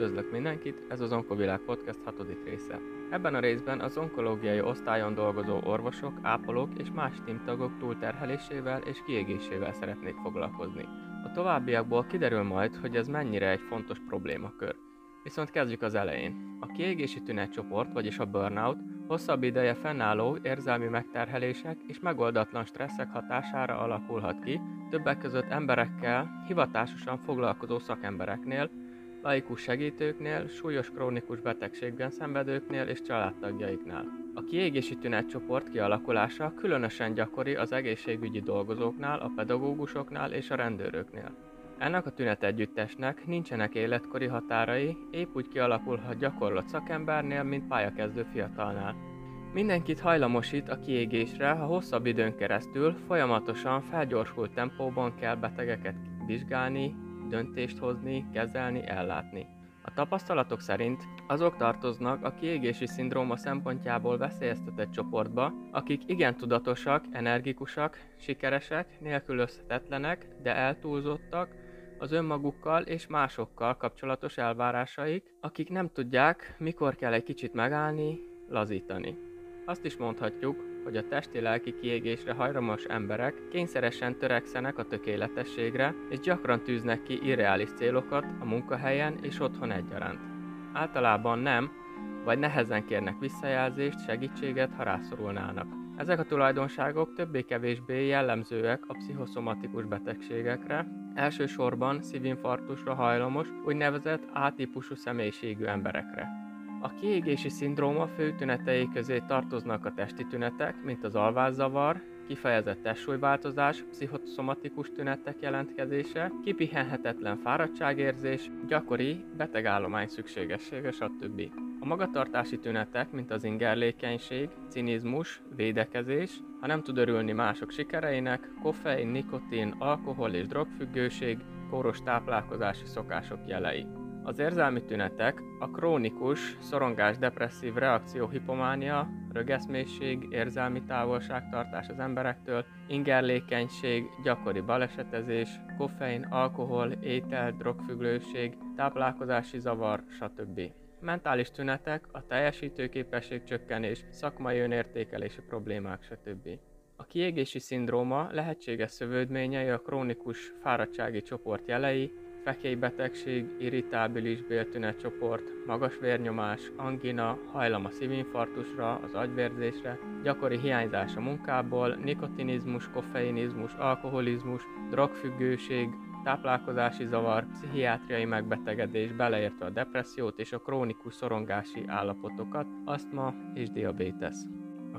Üdvözlök mindenkit, ez az Onkovilág Podcast hatodik része. Ebben a részben az onkológiai osztályon dolgozó orvosok, ápolók és más tímtagok túlterhelésével és kiégésével szeretnék foglalkozni. A továbbiakból kiderül majd, hogy ez mennyire egy fontos problémakör. Viszont kezdjük az elején. A kiégési tünetcsoport, vagyis a burnout, hosszabb ideje fennálló érzelmi megterhelések és megoldatlan stresszek hatására alakulhat ki, többek között emberekkel, hivatásosan foglalkozó szakembereknél, laikus segítőknél, súlyos krónikus betegségben szenvedőknél és családtagjaiknál. A kiégési tünetcsoport kialakulása különösen gyakori az egészségügyi dolgozóknál, a pedagógusoknál és a rendőröknél. Ennek a tünetegyüttesnek nincsenek életkori határai, épp úgy kialakulhat gyakorlott szakembernél, mint pályakezdő fiatalnál. Mindenkit hajlamosít a kiégésre, ha hosszabb időn keresztül folyamatosan felgyorsult tempóban kell betegeket vizsgálni, döntést hozni, kezelni, ellátni. A tapasztalatok szerint azok tartoznak a kiégési szindróma szempontjából veszélyeztetett csoportba, akik igen tudatosak, energikusak, sikeresek, nélkülözhetetlenek, de eltúlzottak, az önmagukkal és másokkal kapcsolatos elvárásaik, akik nem tudják, mikor kell egy kicsit megállni, lazítani. Azt is mondhatjuk, hogy a testi-lelki kiégésre hajlamos emberek kényszeresen törekszenek a tökéletességre, és gyakran tűznek ki irreális célokat a munkahelyen és otthon egyaránt. Általában nem, vagy nehezen kérnek visszajelzést, segítséget, ha rászorulnának. Ezek a tulajdonságok többé-kevésbé jellemzőek a pszichoszomatikus betegségekre, elsősorban szívinfarktusra hajlamos, úgynevezett A-típusú személyiségű emberekre. A kiégési szindróma fő tünetei közé tartoznak a testi tünetek, mint az alvászavar, kifejezett testsúlyváltozás, pszichoszomatikus tünetek jelentkezése, kipihenhetetlen fáradtságérzés, gyakori betegállomány szükségessége, stb. A magatartási tünetek, mint az ingerlékenység, cinizmus, védekezés, ha nem tud örülni mások sikereinek, koffein, nikotin, alkohol és drogfüggőség, kóros táplálkozási szokások jelei. Az érzelmi tünetek a krónikus, szorongás depresszív reakció hipománia, rögeszmésség, érzelmi távolságtartás az emberektől, ingerlékenység, gyakori balesetezés, koffein, alkohol, étel, drogfüggőség, táplálkozási zavar, stb. Mentális tünetek, a teljesítőképesség csökkenés, szakmai önértékelési problémák, stb. A kiégési szindróma lehetséges szövődményei a krónikus fáradtsági csoport jelei, fekélybetegség, irritábilis béltünetcsoport, magas vérnyomás, angina, hajlam a szívinfarktusra, az agyvérzésre, gyakori hiányzás a munkából, nikotinizmus, koffeinizmus, alkoholizmus, drogfüggőség, táplálkozási zavar, pszichiátriai megbetegedés, beleértve a depressziót és a krónikus szorongási állapotokat, asztma és diabétesz.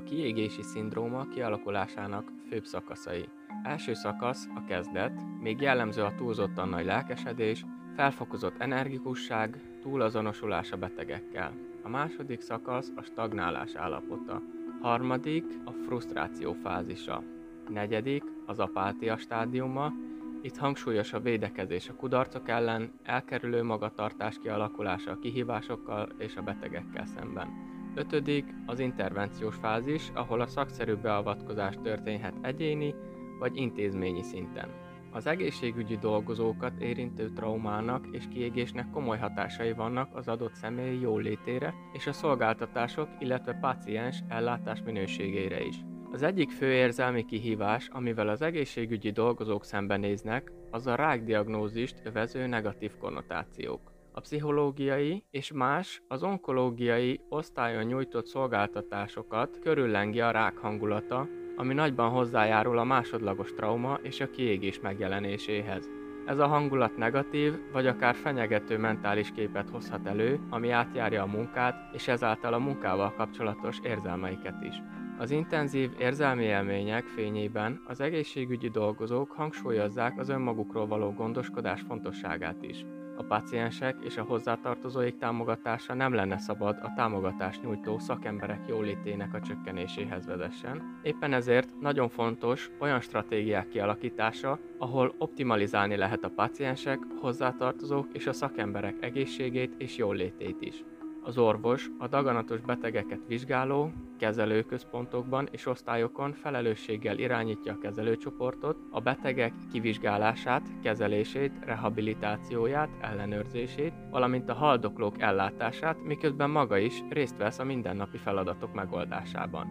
A kiégési szindróma kialakulásának főbb szakaszai Első szakasz, a kezdet, még jellemző a túlzottan nagy lelkesedés, felfokozott energikusság, túlazonosulás a betegekkel. A második szakasz a stagnálás állapota. Harmadik a frusztráció fázisa. Negyedik az apátia stádiuma, itt hangsúlyos a védekezés a kudarcok ellen, elkerülő magatartás kialakulása a kihívásokkal és a betegekkel szemben. Ötödik az intervenciós fázis, ahol a szakszerű beavatkozás történhet egyéni, vagy intézményi szinten. Az egészségügyi dolgozókat érintő traumának és kiégésnek komoly hatásai vannak az adott személy jólétére és a szolgáltatások, illetve páciens ellátás minőségére is. Az egyik fő érzelmi kihívás, amivel az egészségügyi dolgozók szembenéznek, az a rákdiagnózist övező negatív konnotációk. A pszichológiai és más az onkológiai osztályon nyújtott szolgáltatásokat körüllengi a rák hangulata, ami nagyban hozzájárul a másodlagos trauma és a kiégés megjelenéséhez. Ez a hangulat negatív, vagy akár fenyegető mentális képet hozhat elő, ami átjárja a munkát, és ezáltal a munkával kapcsolatos érzelmeiket is. Az intenzív érzelmi élmények fényében az egészségügyi dolgozók hangsúlyozzák az önmagukról való gondoskodás fontosságát is. A páciensek és a hozzátartozóik támogatása nem lenne szabad a támogatást nyújtó szakemberek jólétének a csökkenéséhez vezessen. Éppen ezért nagyon fontos olyan stratégiák kialakítása, ahol optimalizálni lehet a páciensek, hozzátartozók és a szakemberek egészségét és jólétét is. Az orvos a daganatos betegeket vizsgáló, kezelőközpontokban és osztályokon felelősséggel irányítja a kezelőcsoportot, a betegek kivizsgálását, kezelését, rehabilitációját, ellenőrzését, valamint a haldoklók ellátását, miközben maga is részt vesz a mindennapi feladatok megoldásában.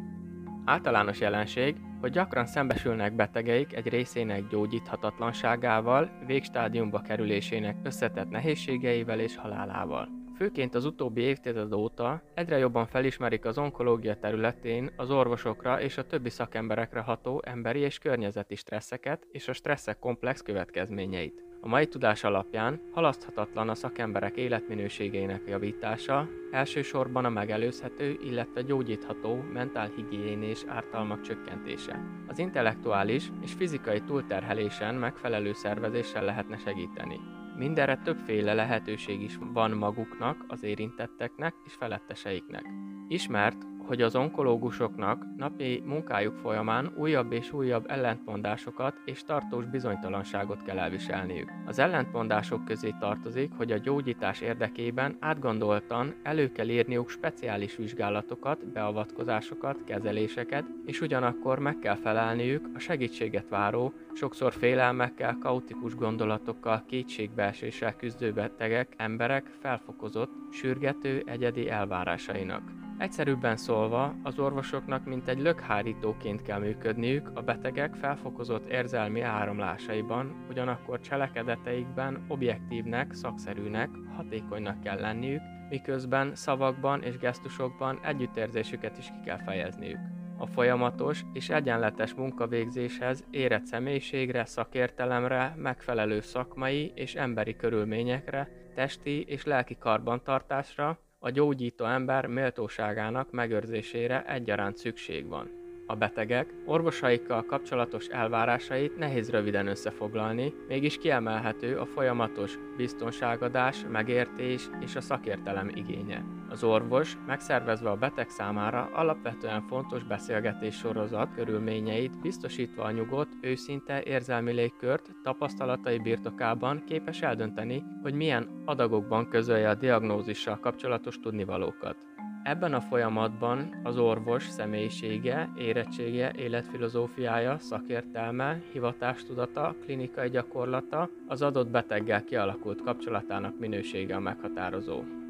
Általános jelenség, hogy gyakran szembesülnek betegeik egy részének gyógyíthatatlanságával, végstádiumba kerülésének összetett nehézségeivel és halálával. Főként az utóbbi évtized óta egyre jobban felismerik az onkológia területén az orvosokra és a többi szakemberekre ható emberi és környezeti stresszeket és a stresszek komplex következményeit. A mai tudás alapján halaszthatatlan a szakemberek életminőségeinek javítása, elsősorban a megelőzhető, illetve gyógyítható mentálhigiénés ártalmak csökkentése. Az intellektuális és fizikai túlterhelésen megfelelő szervezéssel lehetne segíteni. Mindenre többféle lehetőség is van maguknak, az érintetteknek és feletteseiknek. Ismert, hogy az onkológusoknak napi munkájuk folyamán újabb és újabb ellentmondásokat és tartós bizonytalanságot kell elviselniük. Az ellentmondások közé tartozik, hogy a gyógyítás érdekében átgondoltan elő kell írniuk speciális vizsgálatokat, beavatkozásokat, kezeléseket, és ugyanakkor meg kell felelniük a segítséget váró, sokszor félelmekkel, kaotikus gondolatokkal, kétségbeeséssel küzdő betegek, emberek felfokozott, sürgető, egyedi elvárásainak. Egyszerűbben szólva, az orvosoknak mint egy lökhárítóként kell működniük a betegek felfokozott érzelmi áramlásaiban, ugyanakkor cselekedeteikben objektívnek, szakszerűnek, hatékonynak kell lenniük, miközben szavakban és gesztusokban együttérzésüket is ki kell fejezniük. A folyamatos és egyenletes munkavégzéshez érett személyiségre, szakértelemre, megfelelő szakmai és emberi körülményekre, testi és lelki karbantartásra, a gyógyító ember méltóságának megőrzésére egyaránt szükség van. A betegek orvosaikkal kapcsolatos elvárásait nehéz röviden összefoglalni, mégis kiemelhető a folyamatos biztonságadás, megértés és a szakértelem igénye. Az orvos megszervezve a beteg számára alapvetően fontos beszélgetés sorozat körülményeit biztosítva a nyugodt, őszinte érzelmi légkört tapasztalatai birtokában képes eldönteni, hogy milyen adagokban közölje a diagnózissal kapcsolatos tudnivalókat. Ebben a folyamatban az orvos személyisége, érettsége, életfilozófiája, szakértelme, hivatástudata, klinikai gyakorlata, az adott beteggel kialakult kapcsolatának minősége a meghatározó.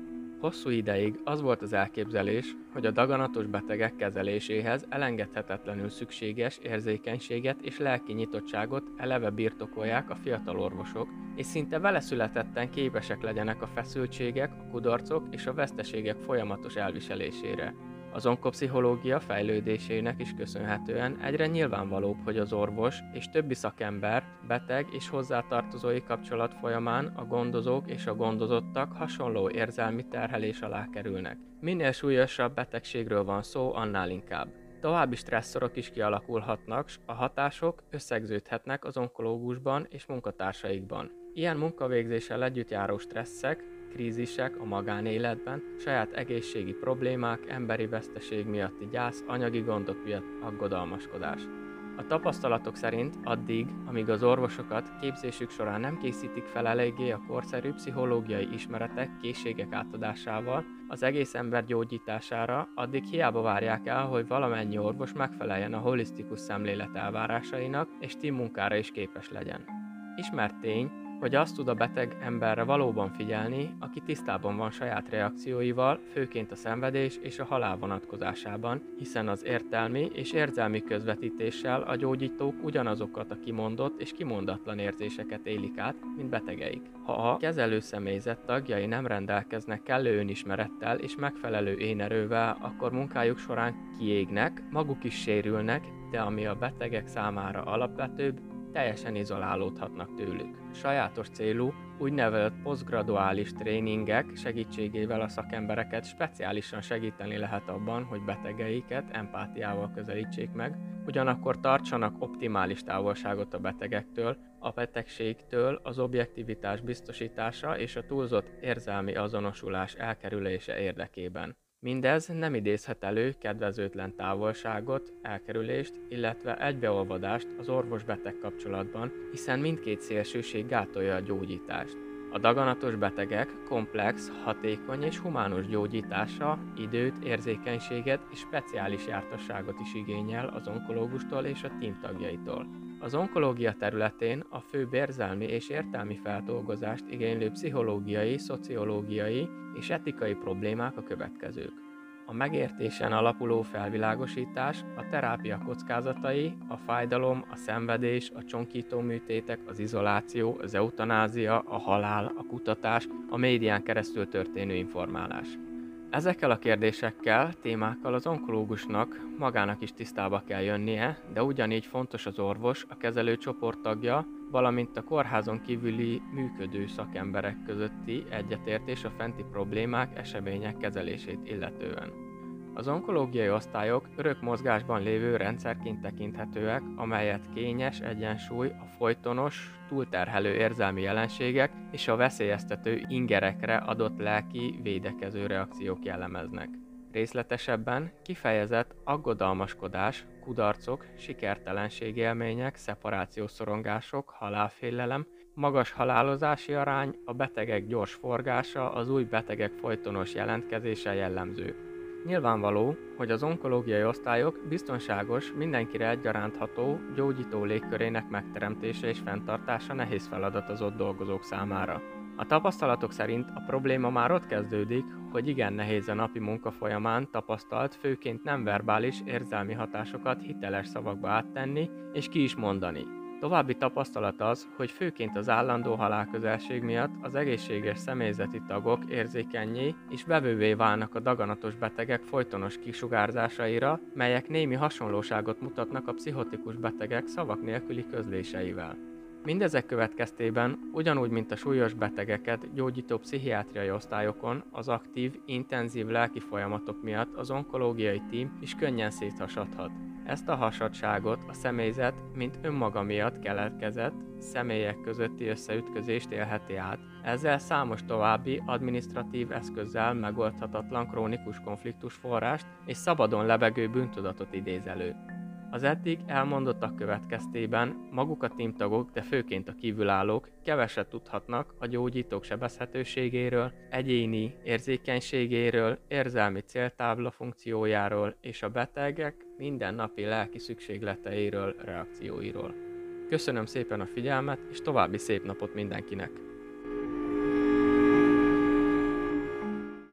Hosszú ideig az volt az elképzelés, hogy a daganatos betegek kezeléséhez elengedhetetlenül szükséges érzékenységet és lelki nyitottságot eleve birtokolják a fiatal orvosok, és szinte vele születetten képesek legyenek a feszültségek, a kudarcok és a veszteségek folyamatos elviselésére. Az onkopszichológia fejlődésének is köszönhetően egyre nyilvánvalóbb, hogy az orvos és többi szakember, beteg és hozzátartozói kapcsolat folyamán a gondozók és a gondozottak hasonló érzelmi terhelés alá kerülnek. Minél súlyosabb betegségről van szó, annál inkább. További stresszorok is kialakulhatnak, a hatások összegződhetnek az onkológusban és munkatársaikban. Ilyen munkavégzéssel együtt járó stresszek krízisek a magánéletben, saját egészségi problémák, emberi veszteség miatti gyász, anyagi gondok miatt aggodalmaskodás. A tapasztalatok szerint addig, amíg az orvosokat képzésük során nem készítik fel eléggé a korszerű pszichológiai ismeretek, készségek átadásával, az egész ember gyógyítására, addig hiába várják el, hogy valamennyi orvos megfeleljen a holisztikus szemlélet elvárásainak, és team munkára is képes legyen. Ismert tény, hogy azt tud a beteg emberre valóban figyelni, aki tisztában van saját reakcióival, főként a szenvedés és a halál vonatkozásában, hiszen az értelmi és érzelmi közvetítéssel a gyógyítók ugyanazokat a kimondott és kimondatlan érzéseket élik át, mint betegeik. Ha a kezelő személyzet tagjai nem rendelkeznek kellő önismerettel és megfelelő énerővel, akkor munkájuk során kiégnek, maguk is sérülnek, de ami a betegek számára alapvetőbb, teljesen izolálódhatnak tőlük. Sajátos célú, úgynevezett posztgraduális tréningek segítségével a szakembereket speciálisan segíteni lehet abban, hogy betegeiket empátiával közelítsék meg, ugyanakkor tartsanak optimális távolságot a betegektől, a betegségtől az objektivitás biztosítása és a túlzott érzelmi azonosulás elkerülése érdekében. Mindez nem idézhet elő kedvezőtlen távolságot, elkerülést, illetve egybeolvadást az orvos-beteg kapcsolatban, hiszen mindkét szélsőség gátolja a gyógyítást. A daganatos betegek komplex, hatékony és humánus gyógyítása időt, érzékenységet és speciális jártasságot is igényel az onkológustól és a tím tagjaitól. Az onkológia területén a fő érzelmi és értelmi feldolgozást igénylő pszichológiai, szociológiai és etikai problémák a következők. A megértésen alapuló felvilágosítás, a terápia kockázatai, a fájdalom, a szenvedés, a csonkító műtétek, az izoláció, az eutanázia, a halál, a kutatás, a médián keresztül történő informálás. Ezekkel a kérdésekkel, témákkal az onkológusnak magának is tisztába kell jönnie, de ugyanígy fontos az orvos, a kezelő csoporttagja, valamint a kórházon kívüli működő szakemberek közötti egyetértés a fenti problémák, események kezelését illetően. Az onkológiai osztályok örök mozgásban lévő rendszerként tekinthetőek, amelyet kényes egyensúly a folytonos, túlterhelő érzelmi jelenségek és a veszélyeztető ingerekre adott lelki védekező reakciók jellemeznek. Részletesebben kifejezett aggodalmaskodás, kudarcok, sikertelenségélmények, szeparációszorongások, halálfélelem, magas halálozási arány, a betegek gyors forgása, az új betegek folytonos jelentkezése jellemző. Nyilvánvaló, hogy az onkológiai osztályok biztonságos, mindenkire egyarántható, gyógyító légkörének megteremtése és fenntartása nehéz feladat az ott dolgozók számára. A tapasztalatok szerint a probléma már ott kezdődik, hogy igen nehéz a napi munka folyamán tapasztalt, főként nem verbális érzelmi hatásokat hiteles szavakba áttenni és ki is mondani. További tapasztalat az, hogy főként az állandó halálközelség miatt az egészséges személyzeti tagok érzékenyé és vevővé válnak a daganatos betegek folytonos kisugárzásaira, melyek némi hasonlóságot mutatnak a pszichotikus betegek szavak nélküli közléseivel. Mindezek következtében, ugyanúgy, mint a súlyos betegeket gyógyító pszichiátriai osztályokon, az aktív, intenzív lelki folyamatok miatt az onkológiai tím is könnyen széthasadhat. Ezt a hasadságot a személyzet, mint önmaga miatt keletkezett, személyek közötti összeütközést élheti át. Ezzel számos további administratív eszközzel megoldhatatlan krónikus konfliktus forrást és szabadon lebegő bűntudatot idéz elő. Az eddig elmondottak következtében maguk a tímtagok, de főként a kívülállók keveset tudhatnak a gyógyítók sebezhetőségéről, egyéni érzékenységéről, érzelmi céltábla funkciójáról és a betegek mindennapi lelki szükségleteiről, reakcióiról. Köszönöm szépen a figyelmet, és további szép napot mindenkinek!